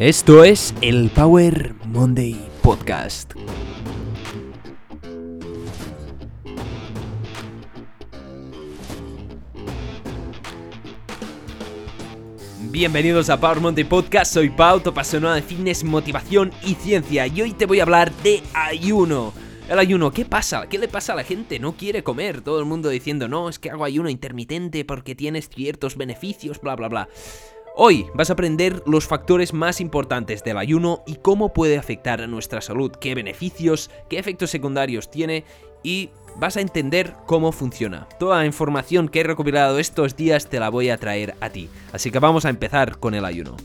Esto es el Power Monday Podcast. Bienvenidos a Power Monday Podcast, soy Pau, tu apasionado de fitness, motivación y ciencia y hoy te voy a hablar de ayuno. El ayuno, ¿qué pasa? ¿Qué le pasa a la gente? No quiere comer. Todo el mundo diciendo, no, es que hago ayuno intermitente porque tienes ciertos beneficios, bla, bla, bla. Hoy vas a aprender los factores más importantes del ayuno y cómo puede afectar a nuestra salud, qué beneficios, qué efectos secundarios tiene y vas a entender cómo funciona. Toda la información que he recopilado estos días te la voy a traer a ti. Así que vamos a empezar con el ayuno.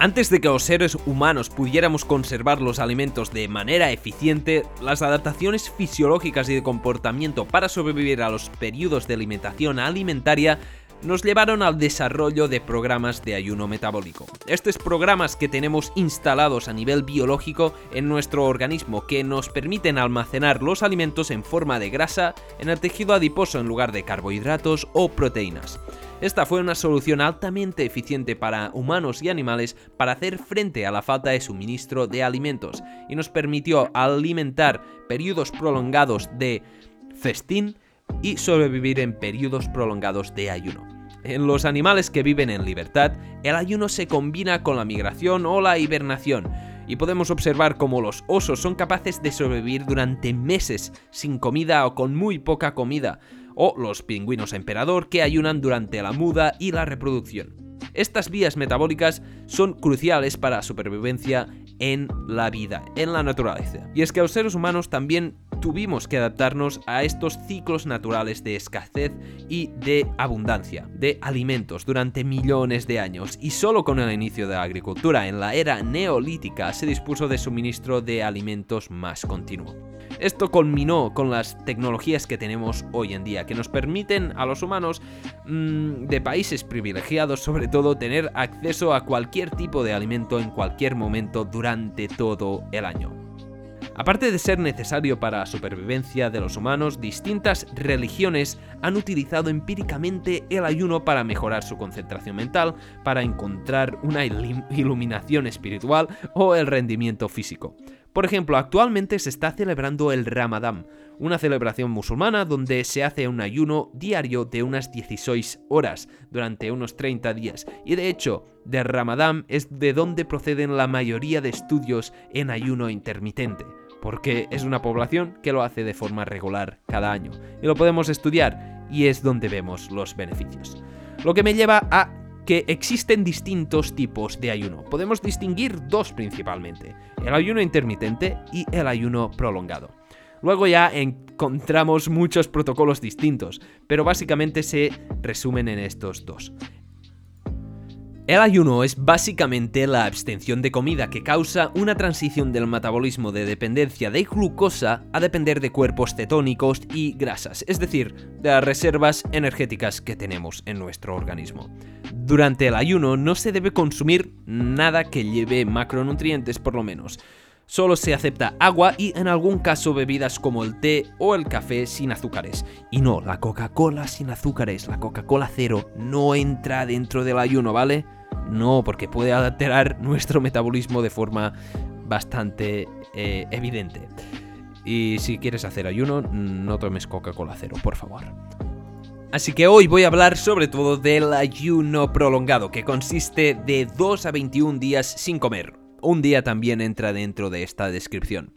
Antes de que los seres humanos pudiéramos conservar los alimentos de manera eficiente, las adaptaciones fisiológicas y de comportamiento para sobrevivir a los periodos de alimentación alimentaria nos llevaron al desarrollo de programas de ayuno metabólico. Estos programas que tenemos instalados a nivel biológico en nuestro organismo que nos permiten almacenar los alimentos en forma de grasa en el tejido adiposo en lugar de carbohidratos o proteínas. Esta fue una solución altamente eficiente para humanos y animales para hacer frente a la falta de suministro de alimentos y nos permitió alimentar periodos prolongados de festín y sobrevivir en periodos prolongados de ayuno. En los animales que viven en libertad, el ayuno se combina con la migración o la hibernación, y podemos observar cómo los osos son capaces de sobrevivir durante meses sin comida o con muy poca comida, o los pingüinos emperador que ayunan durante la muda y la reproducción. Estas vías metabólicas son cruciales para la supervivencia en la vida, en la naturaleza. Y es que los seres humanos también tuvimos que adaptarnos a estos ciclos naturales de escasez y de abundancia de alimentos durante millones de años y solo con el inicio de la agricultura en la era neolítica se dispuso de suministro de alimentos más continuo. Esto culminó con las tecnologías que tenemos hoy en día, que nos permiten a los humanos mmm, de países privilegiados sobre todo tener acceso a cualquier tipo de alimento en cualquier momento durante todo el año. Aparte de ser necesario para la supervivencia de los humanos, distintas religiones han utilizado empíricamente el ayuno para mejorar su concentración mental, para encontrar una iluminación espiritual o el rendimiento físico. Por ejemplo, actualmente se está celebrando el Ramadán, una celebración musulmana donde se hace un ayuno diario de unas 16 horas durante unos 30 días. Y de hecho, del Ramadán es de donde proceden la mayoría de estudios en ayuno intermitente porque es una población que lo hace de forma regular cada año. Y lo podemos estudiar y es donde vemos los beneficios. Lo que me lleva a que existen distintos tipos de ayuno. Podemos distinguir dos principalmente, el ayuno intermitente y el ayuno prolongado. Luego ya encontramos muchos protocolos distintos, pero básicamente se resumen en estos dos. El ayuno es básicamente la abstención de comida que causa una transición del metabolismo de dependencia de glucosa a depender de cuerpos cetónicos y grasas, es decir, de las reservas energéticas que tenemos en nuestro organismo. Durante el ayuno no se debe consumir nada que lleve macronutrientes por lo menos. Solo se acepta agua y en algún caso bebidas como el té o el café sin azúcares. Y no, la Coca-Cola sin azúcares, la Coca-Cola cero, no entra dentro del ayuno, ¿vale? No, porque puede alterar nuestro metabolismo de forma bastante eh, evidente. Y si quieres hacer ayuno, no tomes Coca-Cola cero, por favor. Así que hoy voy a hablar sobre todo del ayuno prolongado, que consiste de 2 a 21 días sin comer. Un día también entra dentro de esta descripción.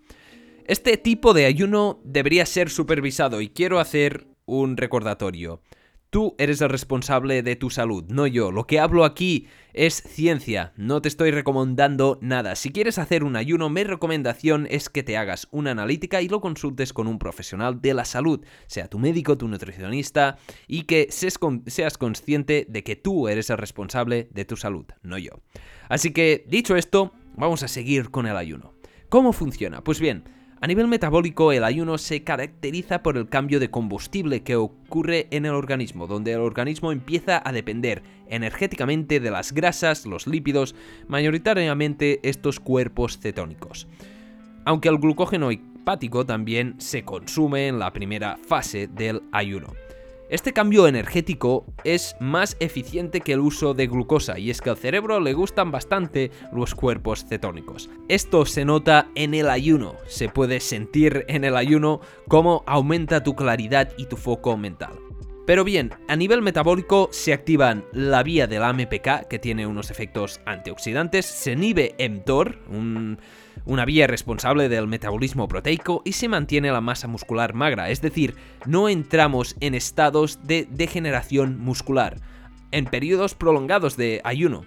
Este tipo de ayuno debería ser supervisado y quiero hacer un recordatorio. Tú eres el responsable de tu salud, no yo. Lo que hablo aquí es ciencia, no te estoy recomendando nada. Si quieres hacer un ayuno, mi recomendación es que te hagas una analítica y lo consultes con un profesional de la salud, sea tu médico, tu nutricionista, y que seas consciente de que tú eres el responsable de tu salud, no yo. Así que, dicho esto, vamos a seguir con el ayuno. ¿Cómo funciona? Pues bien, a nivel metabólico, el ayuno se caracteriza por el cambio de combustible que ocurre en el organismo, donde el organismo empieza a depender energéticamente de las grasas, los lípidos, mayoritariamente estos cuerpos cetónicos. Aunque el glucógeno hepático también se consume en la primera fase del ayuno. Este cambio energético es más eficiente que el uso de glucosa y es que al cerebro le gustan bastante los cuerpos cetónicos. Esto se nota en el ayuno, se puede sentir en el ayuno cómo aumenta tu claridad y tu foco mental. Pero bien, a nivel metabólico se activan la vía del AMPK, que tiene unos efectos antioxidantes, se inhibe mTOR, una vía responsable del metabolismo proteico, y se mantiene la masa muscular magra, es decir, no entramos en estados de degeneración muscular en periodos prolongados de ayuno.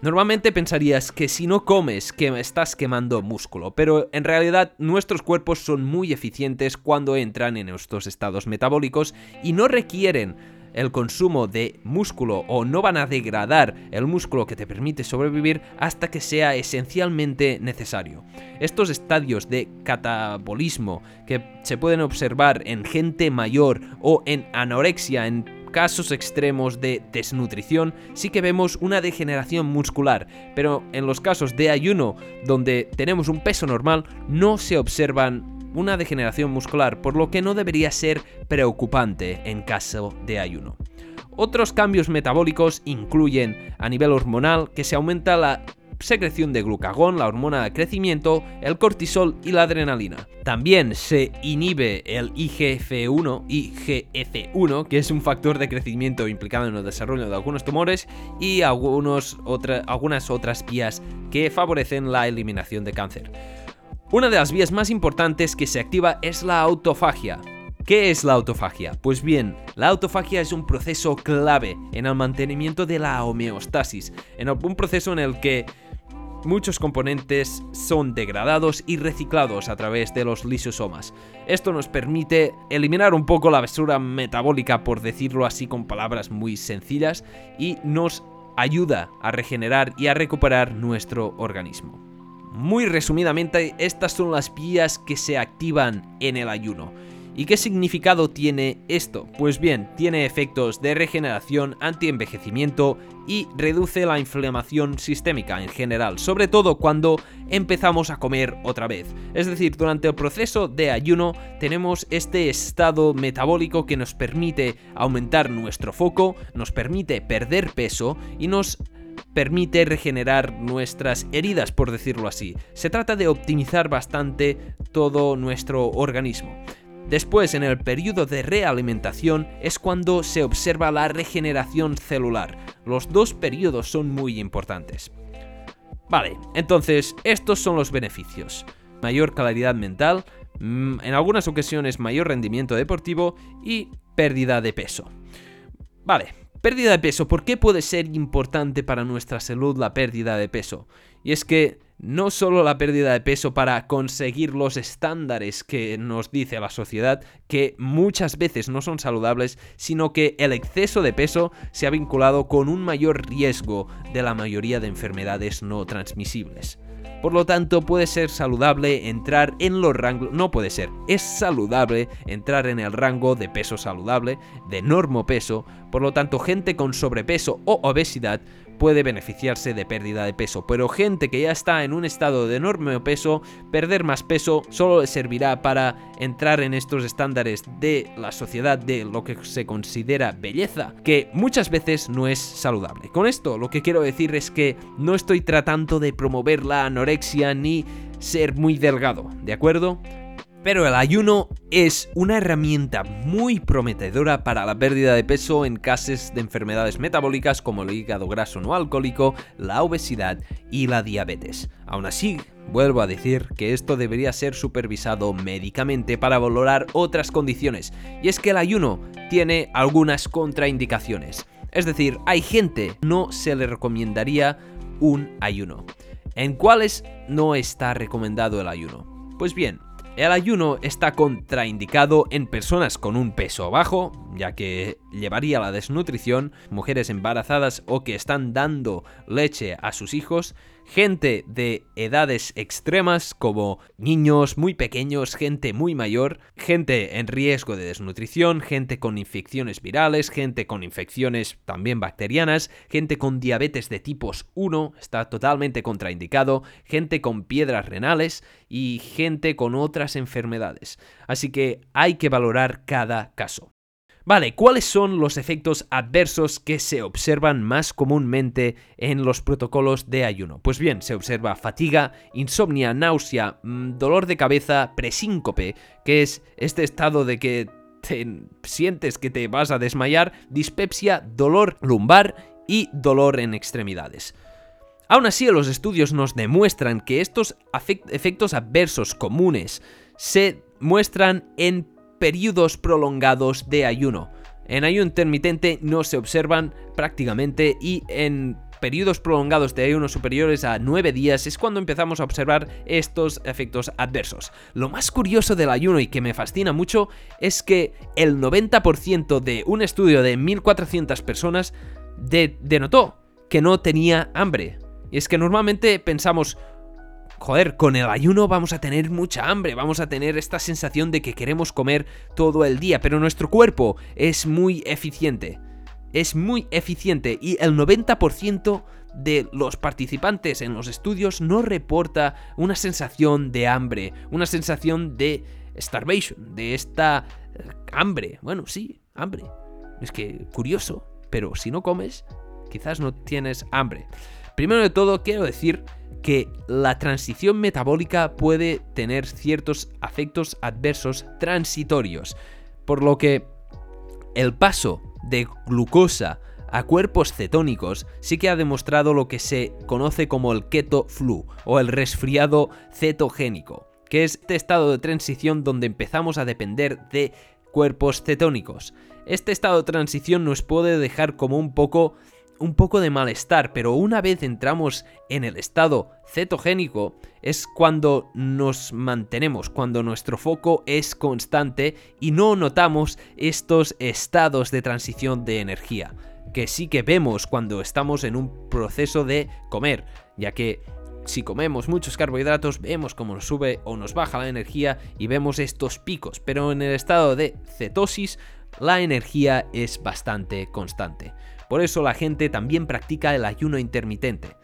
Normalmente pensarías que si no comes que estás quemando músculo, pero en realidad nuestros cuerpos son muy eficientes cuando entran en estos estados metabólicos y no requieren el consumo de músculo o no van a degradar el músculo que te permite sobrevivir hasta que sea esencialmente necesario. Estos estadios de catabolismo que se pueden observar en gente mayor o en anorexia en casos extremos de desnutrición sí que vemos una degeneración muscular, pero en los casos de ayuno donde tenemos un peso normal no se observan una degeneración muscular, por lo que no debería ser preocupante en caso de ayuno. Otros cambios metabólicos incluyen a nivel hormonal que se aumenta la secreción de glucagón, la hormona de crecimiento, el cortisol y la adrenalina. También se inhibe el IGF-1, IGF-1, que es un factor de crecimiento implicado en el desarrollo de algunos tumores y algunas otras vías que favorecen la eliminación de cáncer. Una de las vías más importantes que se activa es la autofagia, ¿Qué es la autofagia? Pues bien, la autofagia es un proceso clave en el mantenimiento de la homeostasis, en un proceso en el que muchos componentes son degradados y reciclados a través de los lisosomas. Esto nos permite eliminar un poco la basura metabólica, por decirlo así con palabras muy sencillas, y nos ayuda a regenerar y a recuperar nuestro organismo. Muy resumidamente, estas son las vías que se activan en el ayuno. ¿Y qué significado tiene esto? Pues bien, tiene efectos de regeneración, antienvejecimiento y reduce la inflamación sistémica en general, sobre todo cuando empezamos a comer otra vez. Es decir, durante el proceso de ayuno tenemos este estado metabólico que nos permite aumentar nuestro foco, nos permite perder peso y nos permite regenerar nuestras heridas, por decirlo así. Se trata de optimizar bastante todo nuestro organismo. Después, en el periodo de realimentación, es cuando se observa la regeneración celular. Los dos periodos son muy importantes. Vale, entonces, estos son los beneficios. Mayor claridad mental, mm, en algunas ocasiones mayor rendimiento deportivo y pérdida de peso. Vale, pérdida de peso. ¿Por qué puede ser importante para nuestra salud la pérdida de peso? Y es que no solo la pérdida de peso para conseguir los estándares que nos dice la sociedad, que muchas veces no son saludables, sino que el exceso de peso se ha vinculado con un mayor riesgo de la mayoría de enfermedades no transmisibles. Por lo tanto, puede ser saludable entrar en los rangos... No puede ser, es saludable entrar en el rango de peso saludable, de peso. Por lo tanto, gente con sobrepeso o obesidad puede beneficiarse de pérdida de peso, pero gente que ya está en un estado de enorme peso, perder más peso solo le servirá para entrar en estos estándares de la sociedad de lo que se considera belleza, que muchas veces no es saludable. Con esto lo que quiero decir es que no estoy tratando de promover la anorexia ni ser muy delgado, ¿de acuerdo? Pero el ayuno es una herramienta muy prometedora para la pérdida de peso en casos de enfermedades metabólicas como el hígado graso no alcohólico, la obesidad y la diabetes. Aún así, vuelvo a decir que esto debería ser supervisado médicamente para valorar otras condiciones, y es que el ayuno tiene algunas contraindicaciones. Es decir, hay gente no se le recomendaría un ayuno. ¿En cuáles no está recomendado el ayuno? Pues bien, el ayuno está contraindicado en personas con un peso bajo, ya que llevaría la desnutrición, mujeres embarazadas o que están dando leche a sus hijos, gente de edades extremas como niños muy pequeños, gente muy mayor, gente en riesgo de desnutrición, gente con infecciones virales, gente con infecciones también bacterianas, gente con diabetes de tipos 1, está totalmente contraindicado, gente con piedras renales y gente con otras enfermedades. Así que hay que valorar cada caso. Vale, ¿cuáles son los efectos adversos que se observan más comúnmente en los protocolos de ayuno? Pues bien, se observa fatiga, insomnia, náusea, mm, dolor de cabeza, presíncope, que es este estado de que te sientes que te vas a desmayar, dispepsia, dolor lumbar y dolor en extremidades. Aún así, los estudios nos demuestran que estos efectos adversos comunes se muestran en periodos prolongados de ayuno. En ayuno intermitente no se observan prácticamente y en periodos prolongados de ayuno superiores a 9 días es cuando empezamos a observar estos efectos adversos. Lo más curioso del ayuno y que me fascina mucho es que el 90% de un estudio de 1400 personas denotó que no tenía hambre. Y es que normalmente pensamos, joder, con el ayuno vamos a tener mucha hambre, vamos a tener esta sensación de que queremos comer todo el día, pero nuestro cuerpo es muy eficiente. Es muy eficiente y el 90% de los participantes en los estudios no reporta una sensación de hambre, una sensación de starvation, de esta eh, hambre. Bueno, sí, hambre. Es que curioso, pero si no comes, quizás no tienes hambre. Primero de todo, quiero decir que la transición metabólica puede tener ciertos efectos adversos transitorios, por lo que el paso de glucosa a cuerpos cetónicos sí que ha demostrado lo que se conoce como el keto flu o el resfriado cetogénico, que es este estado de transición donde empezamos a depender de cuerpos cetónicos. Este estado de transición nos puede dejar como un poco un poco de malestar, pero una vez entramos en el estado cetogénico es cuando nos mantenemos, cuando nuestro foco es constante y no notamos estos estados de transición de energía, que sí que vemos cuando estamos en un proceso de comer, ya que si comemos muchos carbohidratos vemos cómo nos sube o nos baja la energía y vemos estos picos, pero en el estado de cetosis la energía es bastante constante. Por eso la gente también practica el ayuno intermitente.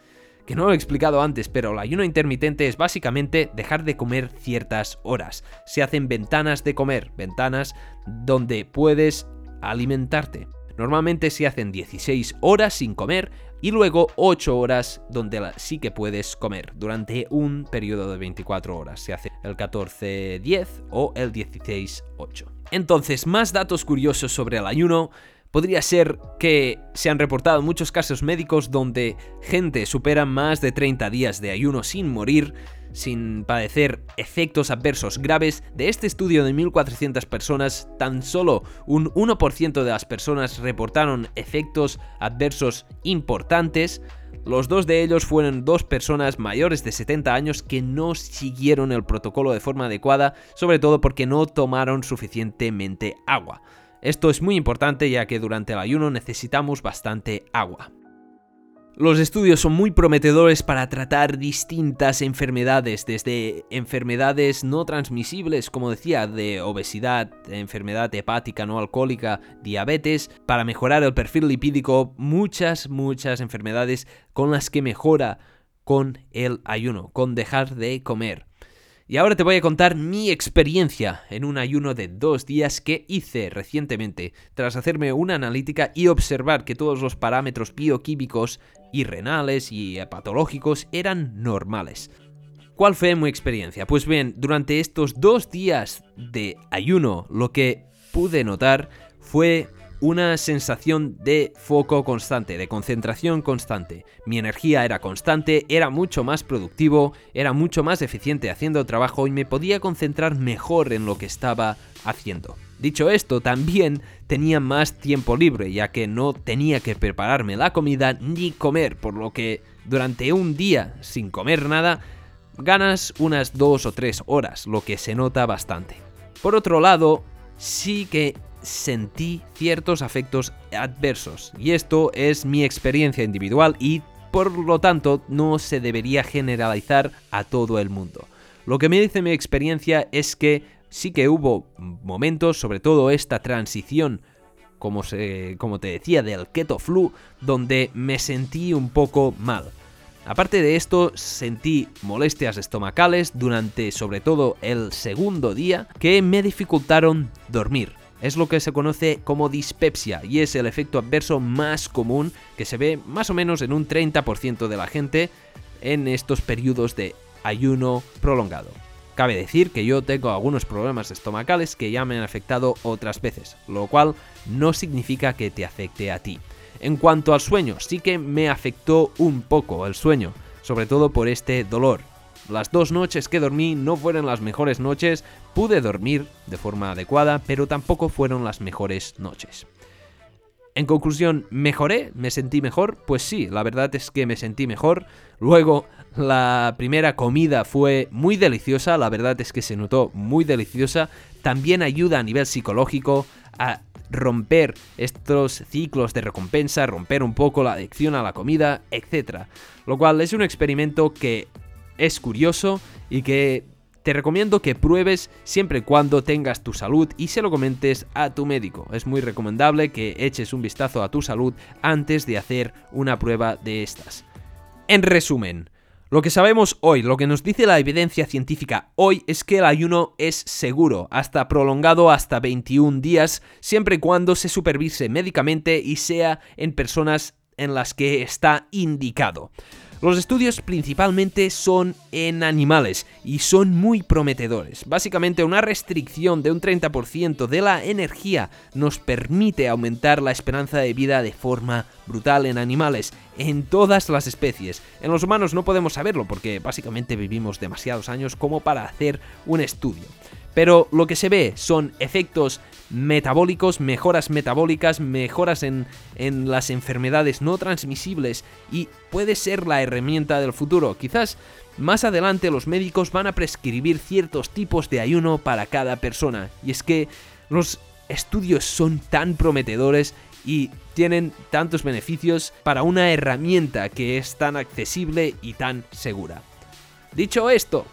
Que no lo he explicado antes, pero el ayuno intermitente es básicamente dejar de comer ciertas horas. Se hacen ventanas de comer, ventanas donde puedes alimentarte. Normalmente se hacen 16 horas sin comer y luego 8 horas donde sí que puedes comer durante un periodo de 24 horas. Se hace el 14-10 o el 16-8. Entonces, más datos curiosos sobre el ayuno podría ser que se han reportado muchos casos médicos donde gente supera más de 30 días de ayuno sin morir, sin padecer efectos adversos graves. De este estudio de 1.400 personas, tan solo un 1% de las personas reportaron efectos adversos importantes. Los dos de ellos fueron dos personas mayores de 70 años que no siguieron el protocolo de forma adecuada, sobre todo porque no tomaron suficientemente agua. Esto es muy importante ya que durante el ayuno necesitamos bastante agua. Los estudios son muy prometedores para tratar distintas enfermedades, desde enfermedades no transmisibles, como decía, de obesidad, enfermedad hepática no alcohólica, diabetes, para mejorar el perfil lipídico, muchas, muchas enfermedades con las que mejora con el ayuno, con dejar de comer. Y ahora te voy a contar mi experiencia en un ayuno de dos días que hice recientemente, tras hacerme una analítica y observar que todos los parámetros bioquímicos y renales y hepatológicos eran normales. ¿Cuál fue mi experiencia? Pues bien, durante estos dos días de ayuno lo que pude notar fue una sensación de foco constante, de concentración constante. Mi energía era constante, era mucho más productivo, era mucho más eficiente haciendo trabajo y me podía concentrar mejor en lo que estaba haciendo. Dicho esto, también tenía más tiempo libre, ya que no tenía que prepararme la comida ni comer, por lo que durante un día sin comer nada, ganas unas dos o tres horas, lo que se nota bastante. Por otro lado, sí que sentí ciertos afectos adversos. Y esto es mi experiencia individual y por lo tanto no se debería generalizar a todo el mundo. Lo que me dice mi experiencia es que sí que hubo momentos, sobre todo esta transición, como, se, como te decía, del keto flu, donde me sentí un poco mal. Aparte de esto, sentí molestias estomacales durante sobre todo el segundo día que me dificultaron dormir. Es lo que se conoce como dispepsia y es el efecto adverso más común que se ve más o menos en un 30% de la gente en estos periodos de ayuno prolongado. Cabe decir que yo tengo algunos problemas estomacales que ya me han afectado otras veces, lo cual no significa que te afecte a ti. En cuanto al sueño, sí que me afectó un poco el sueño, sobre todo por este dolor. Las dos noches que dormí no fueron las mejores noches, pude dormir de forma adecuada, pero tampoco fueron las mejores noches. En conclusión, ¿mejoré? ¿Me sentí mejor? Pues sí, la verdad es que me sentí mejor. Luego, la primera comida fue muy deliciosa, la verdad es que se notó muy deliciosa. También ayuda a nivel psicológico a romper estos ciclos de recompensa, romper un poco la adicción a la comida, etc. Lo cual es un experimento que es curioso y que te recomiendo que pruebes siempre y cuando tengas tu salud y se lo comentes a tu médico. Es muy recomendable que eches un vistazo a tu salud antes de hacer una prueba de estas. En resumen, lo que sabemos hoy, lo que nos dice la evidencia científica hoy es que el ayuno es seguro, hasta prolongado hasta 21 días, siempre y cuando se supervise médicamente y sea en personas en las que está indicado. Los estudios principalmente son en animales y son muy prometedores. Básicamente una restricción de un 30% de la energía nos permite aumentar la esperanza de vida de forma brutal en animales, en todas las especies. En los humanos no podemos saberlo porque básicamente vivimos demasiados años como para hacer un estudio. Pero lo que se ve son efectos metabólicos, mejoras metabólicas, mejoras en, en, las enfermedades no transmisibles y puede ser la herramienta del futuro. Quizás más adelante los médicos van a prescribir ciertos tipos de ayuno para cada persona. Y es que los estudios son tan prometedores y tienen tantos beneficios para una herramienta que es tan accesible y tan segura. Dicho esto,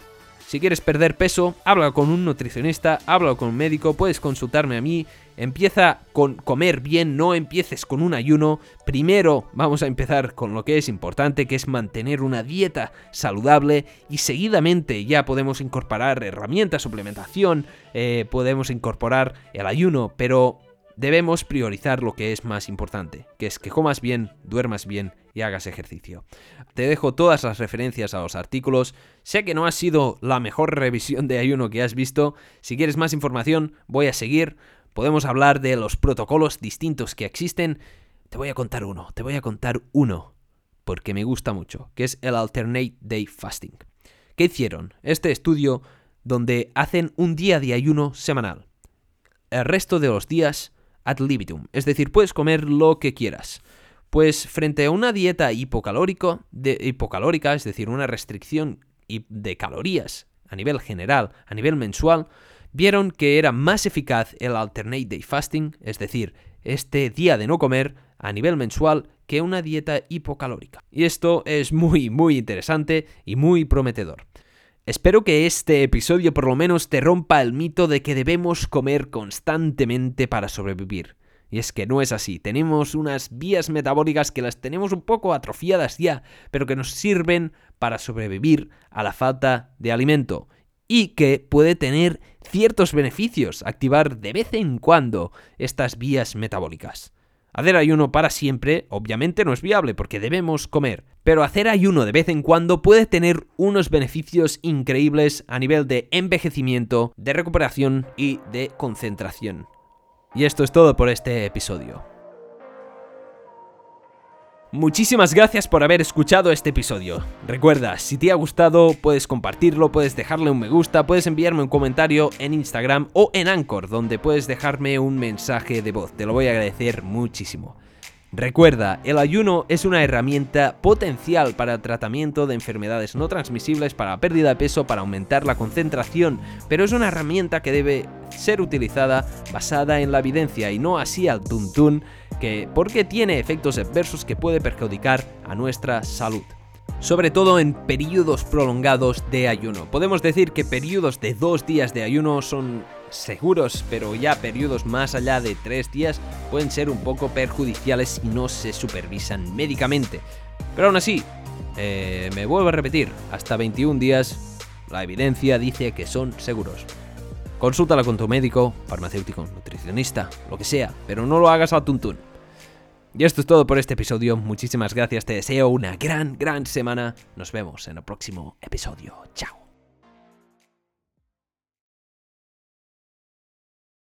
si quieres perder peso, habla con un nutricionista, habla con un médico, puedes consultarme a mí. Empieza con comer bien, no empieces con un ayuno. Primero vamos a empezar con lo que es importante, que es mantener una dieta saludable y seguidamente ya podemos incorporar herramientas, suplementación, eh, podemos incorporar el ayuno, pero debemos priorizar lo que es más importante, que es que comas bien, duermas bien y hagas ejercicio. Te dejo todas las referencias a los artículos. Sé que no ha sido la mejor revisión de ayuno que has visto. Si quieres más información, voy a seguir. Podemos hablar de los protocolos distintos que existen. Te voy a contar uno, te voy a contar uno, porque me gusta mucho, que es el Alternate Day Fasting. ¿Qué hicieron? Este estudio donde hacen un día de ayuno semanal. El resto de los días ad libitum, es decir, puedes comer lo que quieras. Pues frente a una dieta hipocalórico, de, hipocalórica, es decir, una restricción de calorías a nivel general, a nivel mensual, vieron que era más eficaz el alternate day fasting, es decir, este día de no comer a nivel mensual que una dieta hipocalórica. Y esto es muy, muy interesante y muy prometedor. Espero que este episodio por lo menos te rompa el mito de que debemos comer constantemente para sobrevivir. Y es que no es así, tenemos unas vías metabólicas que las tenemos un poco atrofiadas ya, pero que nos sirven para sobrevivir a la falta de alimento y que puede tener ciertos beneficios activar de vez en cuando estas vías metabólicas. Hacer ayuno para siempre obviamente no es viable porque debemos comer, pero hacer ayuno de vez en cuando puede tener unos beneficios increíbles a nivel de envejecimiento, de recuperación y de concentración. Y esto es todo por este episodio. Muchísimas gracias por haber escuchado este episodio. Recuerda, si te ha gustado, puedes compartirlo, puedes dejarle un me gusta, puedes enviarme un comentario en Instagram o en Anchor, donde puedes dejarme un mensaje de voz. Te lo voy a agradecer muchísimo. Recuerda, el ayuno es una herramienta potencial para el tratamiento de enfermedades no transmisibles, para la pérdida de peso, para aumentar la concentración, pero es una herramienta que debe ser utilizada basada en la evidencia y no así al tuntún, que porque tiene efectos adversos que puede perjudicar a nuestra salud sobre todo en periodos prolongados de ayuno. Podemos decir que periodos de dos días de ayuno son seguros, pero ya periodos más allá de tres días pueden ser un poco perjudiciales si no se supervisan médicamente. Pero aún así, eh, me vuelvo a repetir, hasta 21 días la evidencia dice que son seguros. Consúltala con tu médico, farmacéutico, nutricionista, lo que sea, pero no lo hagas al tuntún. Y esto es todo por este episodio. Muchísimas gracias, te deseo una gran, gran semana. Nos vemos en el próximo episodio. Chao.